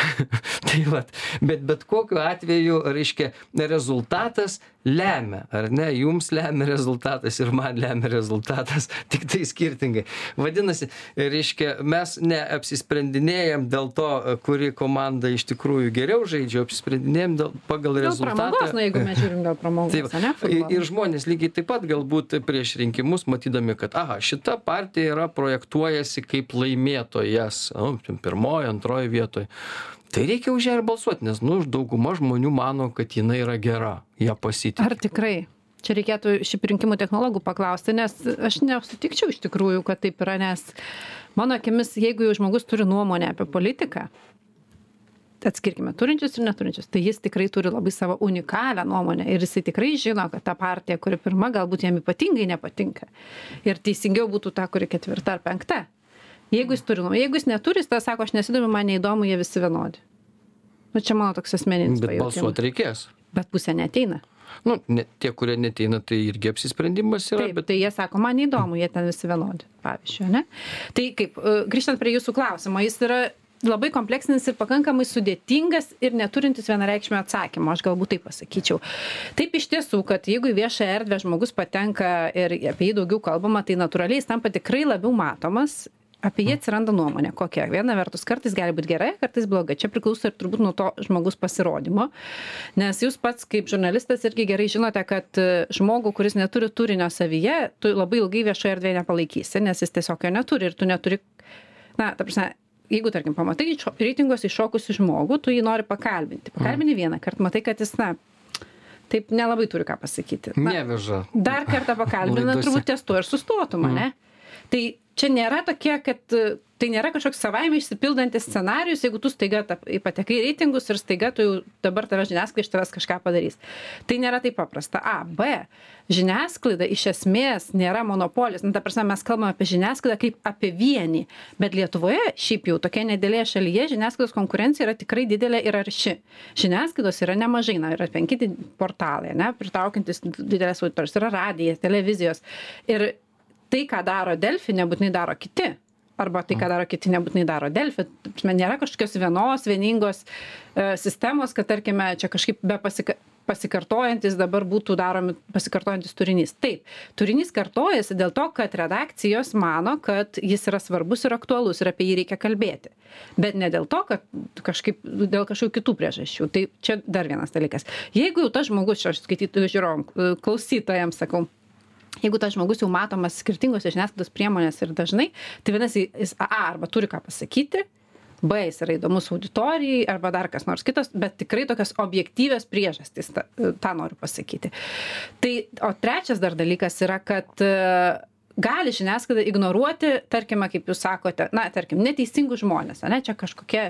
(laughs) tai vat bet bet kokiu atveju reiškia rezultatas lemia ar ne jums lemia rezultatas ir man lemia rezultatas (laughs) tiktai skirtingai. Vadinasi reiškia mes neapsisprendinėjam dėl to kuri komanda iš tikrųjų geriau žaidžia apsisprendinėjam dėl pagal rezultatą. na jeigu mes žiūrim dėl pramogos ane ir žmonės lygiai taip pat galbūt prieš rinkimus matydami kad aha šita partija yra projektuojasi kaip laimėtojas nu ten pirmoj antroj vietoj. Tai reikia už ją ir balsuot nes nu dauguma žmonių mano kad jinai yra gera ja pasitiki. Ar tikrai čia reikėtų šiaip rinkimų technologų paklausti nes aš nesutikčiau iš tikrųjų kad taip yra nes mano akimis jeigu jau žmogus turi nuomonę apie politiką atskirkime turinčius ir neturinčius tai jis tikrai turi labai savo unikalią nuomonę ir jisai tikrai žino kad ta partija kuri pirma galbūt jam ypatingai nepatinka ir teisingiau būtų ta kuri ketvirta ar penkta Jeigu jis turi jeigu jis neturi, jis tada sako, aš nesidomiu, man neįdomu, jie visi vienodi. Nu, čia mano toks asmeninis. Bet balsuoti reikės. Bet pusė neteina. Nu, ne, tie, kurie neteina, tai irgi apsisprendimas yra. Taip, bet tai jie sako, man neįdomu, jie ten visi vienodi, pavyzdžiui, ne? Tai kaip, e, grįžtant prie jūsų klausimo, jis yra labai kompleksinis ir pakankamai sudėtingas ir neturintis vienareikšmio atsakymo, aš galbūt taip pasakyčiau. Taip iš tiesų, kad jeigu į viešą erdvę žmogus patenka ir apie jį daugiau kalbama, tai natūraliai jis tampa tikrai labiau matomas apie jį atsiranda nuomonė. Kokia? Viena vertus kartais gali būt gerai kartais blogai. Čia priklauso ir turbūt nuo to žmogaus pasirodymo. Nes jūs pats kaip žurnalistas irgi gerai žinote kad e, žmogų kuris neturi turinio savyje tu labai ilgai viešoje erdvėje nepalaikysi nes jis tiesiog jo neturi ir tu neturi na ta prasme jeigu tarkim pamatai reitinguose iššokusį žmogų tu jį nori pakalbinti. Pakalbini vienąkart matai kad jis na taip nelabai turi ką pasakyti. Na neveža. dar kartą pakalbina turbūt ties tuo ir sustotum ane? Tai čia nėra tokie kad tai nėra kažkoks savaime išsipildantis scenarijus jeigu tu staiga tap patekai į reitingus ir staiga tu jau dabar tave žiniasklaida iš tavęs kažką padarys. Tai nėra taip paprasta. A b žiniasklaida iš esmės nėra monopolis. Nu ta prasme mes kalbam apie žiniasklaidą kaip apie vienį bet lietuvoje šiaip jau tokioje nedidelėje šalyje žiniasklaidos konkurencija yra tikrai didelė ir arši. Žiniasklaidos yra nemažai. Na yra penki portalai ane pritraukiantys dideles auditorijas yra radijas televizijos. Ir tai ką daro delfi nebūtinai daro kiti. Arba tai ką daro kiti nebūtinai daro delfi. Ta prasme nėra kažkokios vienos vieningos e, sistemos kad tarkime čia kažkaip be pasika pasikartojantis dabar būtų daromi pasikartojantis turinys. Taip turinys kartojasi dėl to kad redakcijos mano kad jis yra svarbus ir aktualus ir apie jį reikia kalbėti. Bet ne dėl to kad kažkaip dėl kažkokių kitų priežasčių. Tai čia dar vienas dalykas. Jeigu jau tas žmogus aš skaitytojų žiūrovam klausytojams sakau jeigu tas žmogus jau matomas skirtingose žiniasklaidos priemonėse ir dažnai tai vadinasi jis a arba turi ką pasakyti b jis yra įdomus auditorijai arba dar kas nors kitas bet tikrai tokios objektyvios priežastys ta tą noriu pasakyti. Tai o trečias dar dalykas yra kad gali žiniasklaida ignoruoti tarkime kaip jūs sakote na tarkim neteisingus žmones ane čia kažkokie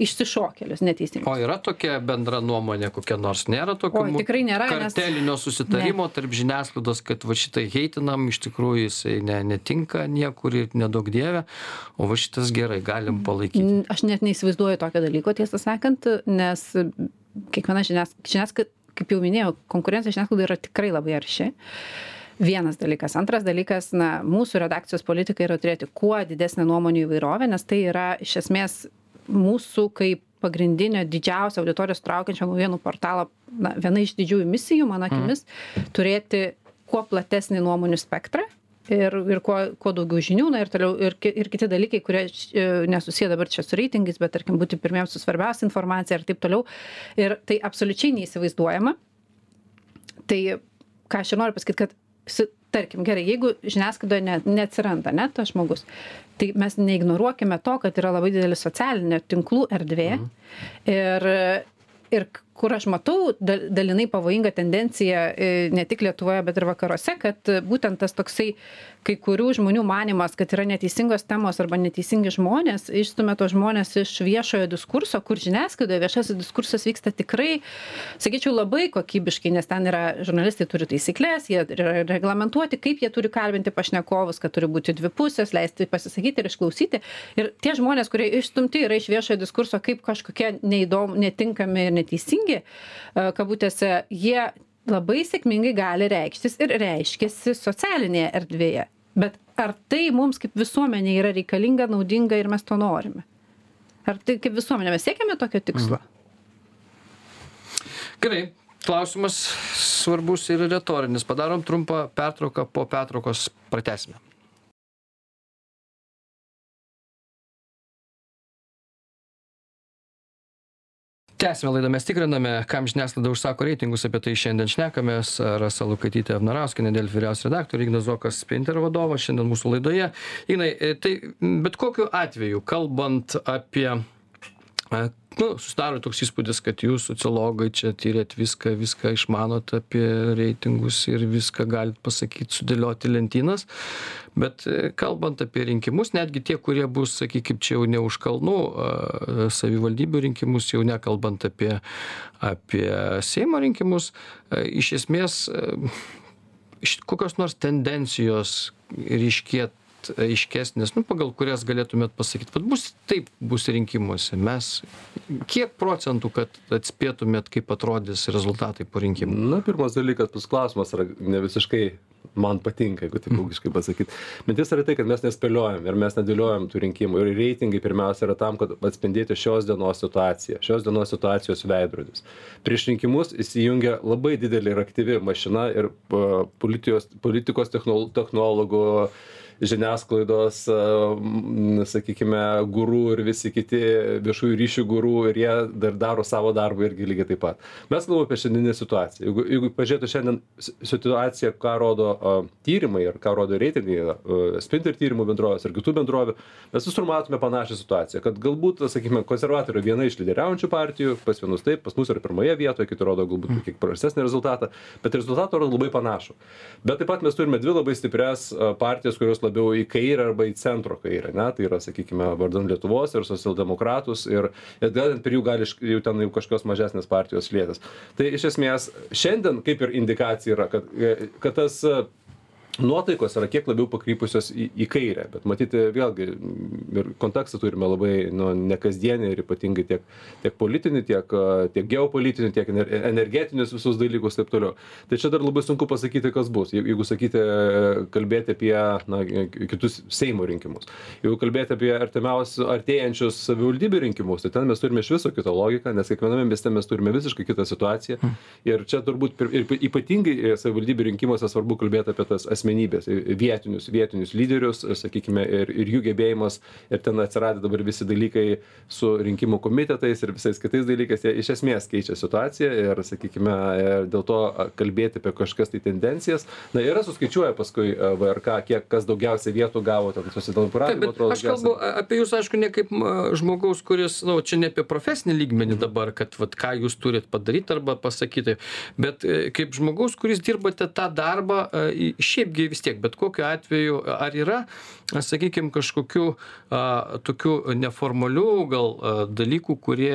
išsišokėlius neteisingus. O yra tokia bendra nuomonė kokia nors? Nėra tokio tikrai nėra, nes- kartelinio susitarimo tarp žiniasklaidos kad va šitai heitinam iš tikrųjų jisai ne netinka niekur ir neduok dieve o va šitas gerai galim palaikyti. Aš net neįsivaizduoju tokio dalyko, tiesą sakant, nes kiekviena žinias- žiniasklaida, kaip jau minėjau, konkurencija žiniasklaida yra tikrai labai arši. Vienas dalykas. Antras dalykas, na, mūsų redakcijos politika yra turėti kuo didesnę nuomonių įvairovę, nes tai yra iš esmės mūsų kaip pagrindinio didžiausio auditorijos traukiančio naujienų portalo, na, viena iš didžiųjų misijų, mano akimis, turėti kuo platesnį nuomonių spektrą ir, ir kuo, kuo daugiau žinių, na ir toliau ir, ir kiti dalykai, kurie e, nesusiję dabar čia su reitingais, bet tarkim būti pirmiems su svarbiausia informacija ir taip toliau. Ir tai absoliučiai neįsivaizduojama. Tai ką aš ir noriu pasakyti, kad, si- tarkim, gerai, jeigu žiniasklaidoje ne, neatsiranda net tas žmogus, tai mes neignoruokime to, kad yra labai didelis socialinio tinklų erdvė. Ir, ir kur aš matau dal- dalinai pavojingą tendenciją e, ne tik Lietuvoje, bet ir vakaruose, kad būtent tas toksai kai kurių žmonių manimas, kad yra neteisingos temos arba neteisingi žmonės, išstumia tos žmonės iš viešojo diskurso, kur žiniasklaidoje viešasis diskursas vyksta tikrai, sakyčiau, labai kokybiškai, nes ten yra žurnalistai turi taisyklės, jie yra reglamentuoti, kaip jie turi kalbinti pašnekovus, kad turi būti dvi pusės, leisti pasisakyti ir išklausyti. Ir tie žmonės, kurie išstumti yra iš viešojo diskurso kaip kažkokie neįdomu, netinkami ir neteisingi, e, kabutėse, jie labai sėkmingai gali reikštis ir reiškiasi socialinėje erdvėje. Bet ar tai mums kaip visuomenė yra reikalinga, naudinga ir mes to norime? Ar tai kaip visuomenė mes siekiame tokio tikslo? gerai klausimas svarbus ir retorinis padarom trumpą pertrauką po pertraukos pratęsime tęsiame laidą mes tikriname kam žiniasklaida užsako reitingus apie tai šiandien šnekamės. Rasa lukaitytė vnarauskienė delfi vyriausia redaktorė ignas zokas spinter vadovas šiandien mūsų laidoje. Ignai e, tai bet kokiu atveju kalbant apie a, nu susidaro toks įspūdis kad jūs sociologai čia tiriat viską viską išmanot apie reitingus ir viską galit pasakyt sudėliot į lentynas. Bet e, kalbant apie rinkimus netgi tie kurie bus sakykim čia jau ne už kalnų a, savivaldybių rinkimus jau nekalbant apie apie seimo rinkimus a, iš esmės a, kokios nors tendencijos ryškėt aiškesnės, nu, pagal kurias galėtumėt pasakyti, kad bus taip bus rinkimuose. Mes kiek procentų, kad atspėtumėt, kaip atrodys rezultatai po rinkimų? Na, pirmas dalykas, tas klausimas yra ne visiškai man patinka, jeigu taip ūkiškai pasakyti. Mintis yra tai, kad mes nespėliojam ir mes nedėliojam tų rinkimų. Ir reitingai pirmiausia yra tam, kad atspindėti šios dienos situaciją, šios dienos situacijos veidrodis. Prieš rinkimus įsijungia labai didelė ir aktyvi mašina ir uh, politijos, politikos technol, technologų žiniasklaidos, sakykime, gurų ir visi kiti viešųjų ryšių gurų ir jie dar daro savo darbą irgi lygiai taip pat. Mes kalbame apie šiandieninę situaciją. Jeigu, jeigu pažiūrėtų šiandien situaciją, ką rodo tyrimai ir ką rodo reitingai, Spinter tyrimų bendrovės ir kitų bendrovių, mes visur matome panašią situaciją, kad galbūt, sakykime, konservatorių viena iš lyderiaujančių partijų, pas vienus taip, pas mus yra pirmoje vietoje, kiti rodo galbūt kiek prastesnį rezultatą, bet rezultatą rodo labai panašų. Bet taip pat mes turime dvi labai stiprias partijas, kurios labiau į kairę arba į centro kairę, ne? tai yra, sakykime, vardan Lietuvos ir socialdemokratus ir, ir gal per jų gali jau ten jau kažkokios mažesnės partijos lėtas. Tai iš esmės šiandien kaip ir indikacija yra, kad, kad tas nuotaikos yra kiek labiau pakrypusios į, į kairę, bet matyti vėlgi ir kontekstą turime labai nu, nekasdienį ir ypatingai tiek, tiek politinį, tiek, tiek geopolitinį, tiek energetinius visus dalykus taip toliau. Tai čia dar labai sunku pasakyti, kas bus. Jeigu sakyti, kalbėti apie na, kitus Seimo rinkimus, jeigu kalbėti apie artimiausius, artėjančius savivaldybių rinkimus, tai ten mes turime iš viso kitą logiką, nes kiekviename mieste mes turime visiškai kitą situaciją. Hmm. Ir čia turbūt ir ypatingai savivaldybių rinkimuose svarbu kalbėti apie tas asmenybės asmenybės vietinius vietinius lyderius sakykime ir ir jų gebėjimas ir ten atsiradę dabar visi dalykai su rinkimų komitetais ir visais kitais dalykais jie iš esmės keičia situaciją ir sakykime ir dėl to kalbėti apie kažkokias tai tendencijas. Na yra suskaičiuoja paskui vrk kiek kas daugiausia vietų gavo ten socialdemokratai atrodo aš kalbu apie jus aišku ne kaip žmogaus kuris nu čia ne apie profesinį lygmenį dabar kad vat ką jūs turit padaryt arba pasakyti bet e, kaip žmogaus kuris dirbate tą darbą šiaip gi vis tiek bet kokiu atveju ar yra sakykim kažkokių a tokių neformalių gal dalykų kurie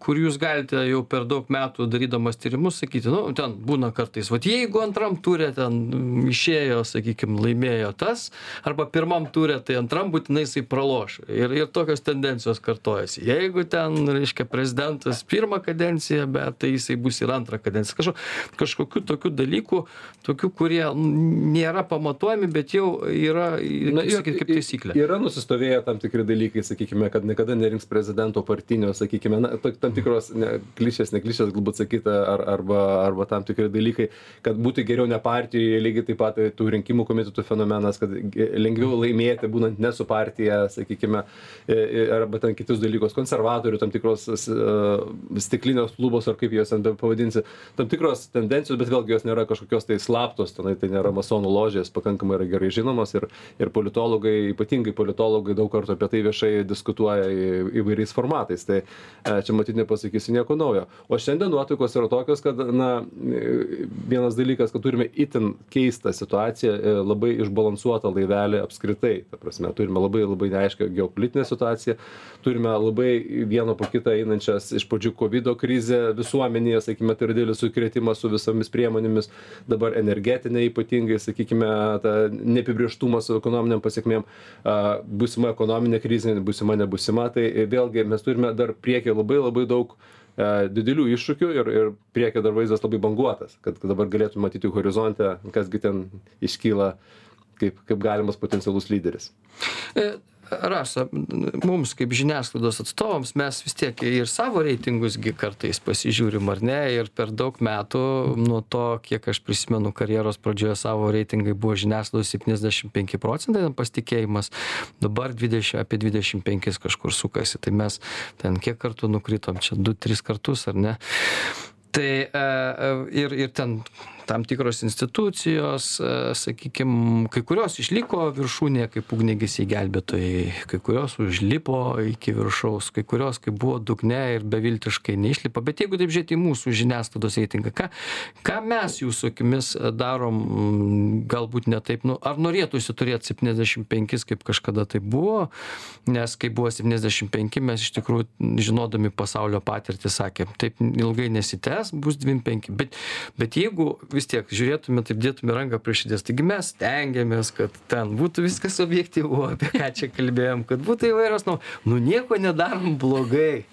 kur jūs galite jau per daug metų darydamas tyrimus sakyti nu ten būna kartais vat jeigu antram ture ten išėjo sakykim laimėjo tas arba pirmam ture tai antram būtinai jisai praloš. Ir ir tokios tendencijos kartojasi. Jeigu ten reiškia prezidentas pirmą kadenciją bet tai jisai bus ir antrą kadenciją. Kažko kažkokių tokių dalykų tokių kurie nėra pamatuojami bet jau yra na sakyt kaip taisyklė. yra nusistovėję tam tikri dalykai sakykime kad niekada nerinks prezidento partinio sakykime na tam tikros ne klišės ne klišės galbūt sakyt ar arba arba tam tikri dalykai kad būtų geriau ne partijoje lygiai taip pat tų rinkimų komitetų fenomenas kad lengviau laimėti būnant ne su partija sakykime arba ten kitus dalykus konservatorių tam tikros stiklinės lubos ar kaip juos ten bepavadinsi tam tikros tendencijos bet vėlgi jos nėra kažkokios tai slaptos tenai tai nėra masonų ložė ložės pakankamai yra gerai žinomos ir ir politologai ypatingai politologai daug kartų apie tai viešai diskutuoja įvairiais formatais. Tai e, čia matyt nepasakysiu nieko naujo. O šiandien nuotaikos yra tokios kad na vienas dalykas kad turime itin keistą situaciją e, labai išbalansuotą laivelį apskritai. Ta prasme turime labai labai neaiškią geopolitinę situaciją turime labai vieną po kitą einančias iš pradžių kovido krizę visuomenėje sakykime tai yra didelis sukrėtimas su visomis priemonėmis. Dabar energetinė ypatingai sakykime tą neapibrėžtumą su ekonominėm pasekmėm būsima ekonominė krizė būsima nebūsima tai vėlgi mes turime dar priekyje labai labai daug didelių iššūkių ir ir priekyje dar vaizdas labai banguotas kad dabar galėtum matyti horizonte kas gi ten iškyla kaip kaip galimas potencialus lyderis. E, rasa mums kaip žiniasklaidos atstovams mes vis tiek ir savo reitingus gi kartais pasižiūrim ar ne? Ir per daug metų nuo to kiek aš prisimenu karjeros pradžioje savo reitingai buvo žiniasklaidos septyniasdešim penki procentai pasitikėjimas dabar dvidešim apie dvidešim penkis kažkur sukasi. Tai mes ten kiek kartų nukritom? Čia du tris kartus ar ne? Tai e, e, ir ir ten tam tikros institucijos e, sakykim kai kurios išliko viršūnėje kaip ugniagesiai gelbėtojai kai kurios užlipo iki viršaus kai kurios kaip buvo dugne ir beviltiškai neišlipa bet jeigu taip žiūrėt į mūsų žiniasklaidos reitingą ką ką mes jūsų akimis darom galbūt ne taip nu ar norėtųsi turėt septyniasdešim penkis kaip kažkada tai buvo? Nes kai buvo septyniasdešim penki mes iš tikrųjų žinodami pasaulio patirtį sakėm taip ilgai nesitęs bus dvim penki. Bet bet jeigu vis tiek žiūrėtume taip dėtume ranką prie širdies. Taigi mes stengiamės kad ten būtų viskas objektyvu apie ką čia kalbėjom kad būtų įvairios nu nu nieko nedarom blogai.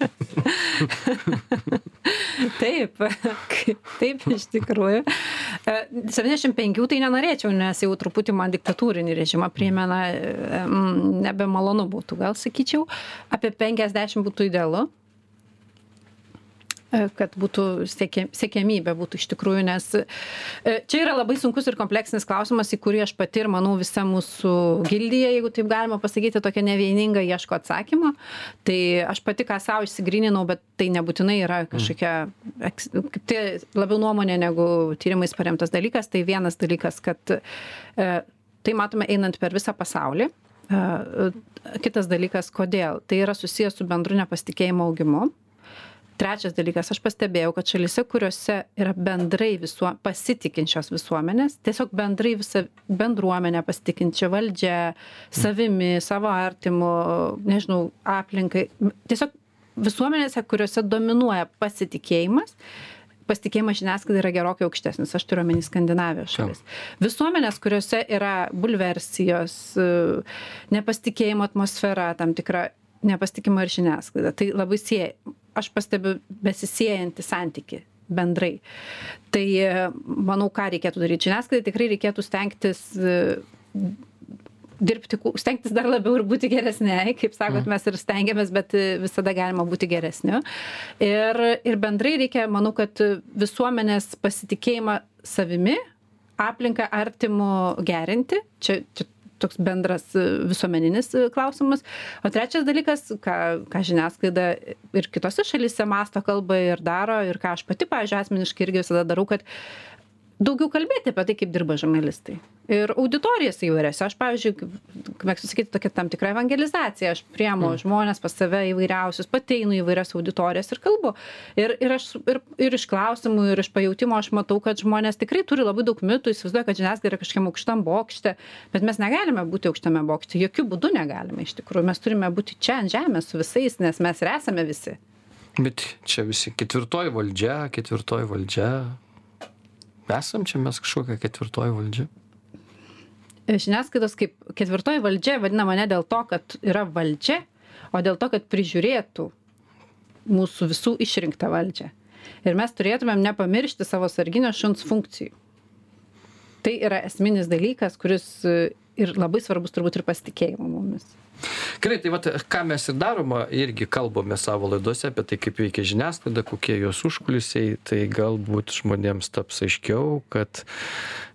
Taip (laughs) taip iš tikrųjų. E, septyniasdešim penkių tai nenorėčiau nes jau truputį man diktatūrinį režimą primena e, nebemalonu būtų gal sakyčiau. Apie penkiasdešim būtų idealu. E, kad būtų siekia, siekiamybė būtų iš tikrųjų, nes e, čia yra labai sunkus ir kompleksinis klausimas, į kurį aš pati ir manau visa mūsų gildija, jeigu taip galima pasakyti, tokia nevieninga ieško atsakymo. Tai aš pati ką savo išsigryninau, bet tai nebūtinai yra kažkokia, kaip tai labiau nuomonė negu tyrimais paremtas dalykas. Tai vienas dalykas, kad e, tai matome einant per visą pasaulį. Kitas dalykas, kodėl. Tai yra susijęs su bendru nepasitikėjimo augimu trečias dalykas aš pastebėjau kad šalyse kuriose yra bendrai visuo pasitikinčios visuomenės tiesiog bendrai visa bendruomene pasitikinčia valdžia savimi savo artimu nežinau aplinkai. Tiesiog visuomenėse kuriose dominuoja pasitikėjimas pasitikėjimas žiniasklaida yra gerokai aukštesnis aš turiu omeny skandinavijos šalis. Visuomenės kuriose yra bulversijos nepasitikėjimo atmosfera tam tikra nepasitikima ir žiniasklaida tai labai sieja aš pastebiu besisiejantį santykį bendrai. Tai e, manau ką reikėtų daryt žiniasklaidai tikrai reikėtų stengtis e, dirbti stengtis dar labiau ir būti geresniai kaip sakot mes ir stengiamės bet e, visada galima būti geresniu. Ir ir bendrai reikia manau kad visuomenės pasitikėjimą savimi aplinka artimu gerinti. Čia čia toks bendras visuomeninis klausimas. O trečias dalykas ką ką žiniasklaida ir kitose šalyse mąsto kalba ir daro ir ką aš pati pavyzdžiui asmeniškai irgi visada darau kad daugiau kalbėti apie tai kaip dirba žurnalistai. Ir auditorijas įvairias. Aš pavyzdžiui kaip mėgstu sakyti tokia tam tikra evangelizacija. Aš priemu Mm. žmones pas save įvairiausius pati einu į įvairias auditorijas ir kalbu. Ir ir aš ir ir iš klausimų ir iš pajautimo aš matau kad žmonės tikrai turi labai daug mitų. Įsivaizduoja kad žiniasklaida yra kažkokiam aukštam bokšte. Bet mes negalime būti aukštame bokšte. Jokiu būdu negalime iš tikrųjų. Mes turime būti čia ant žemės su visais nes mes ir esame visi. Bet čia visi. Ketvirtoji valdžia, ketvirtoji valdžia. Esam čia mes kažkokia ketvirtoji valdžia. žiniasklaidos kaip ketvirtoji valdžia vadinama ne dėl to kad yra valdžia o dėl to kad prižiūrėtų mūsų visų išrinktą valdžią ir mes turėtumėm nepamiršti savo sarginio šuns funkcijų tai yra esminis dalykas kuris e, ir labai svarbus turbūt ir pasitikėjimo mumis Gerai, tai vat, ką mes ir daroma, irgi kalbame savo laidose apie tai, kaip veikia žiniasklaida, kokie jos užkulisiai, tai galbūt žmonėms taps aiškiau, kad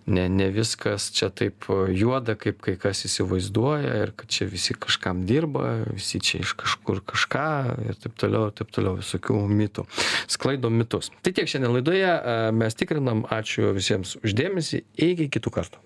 ne, ne viskas čia taip juoda, kaip kai kas įsivaizduoja ir kad čia visi kažkam dirba, visi čia iš kažkur kažką ir taip toliau, ir taip toliau, visokių mitų. Sklaido mitus. Tai tiek šiandien laidoje, mes tikrinam, ačiū visiems uždėmesį, iki kitų kartų.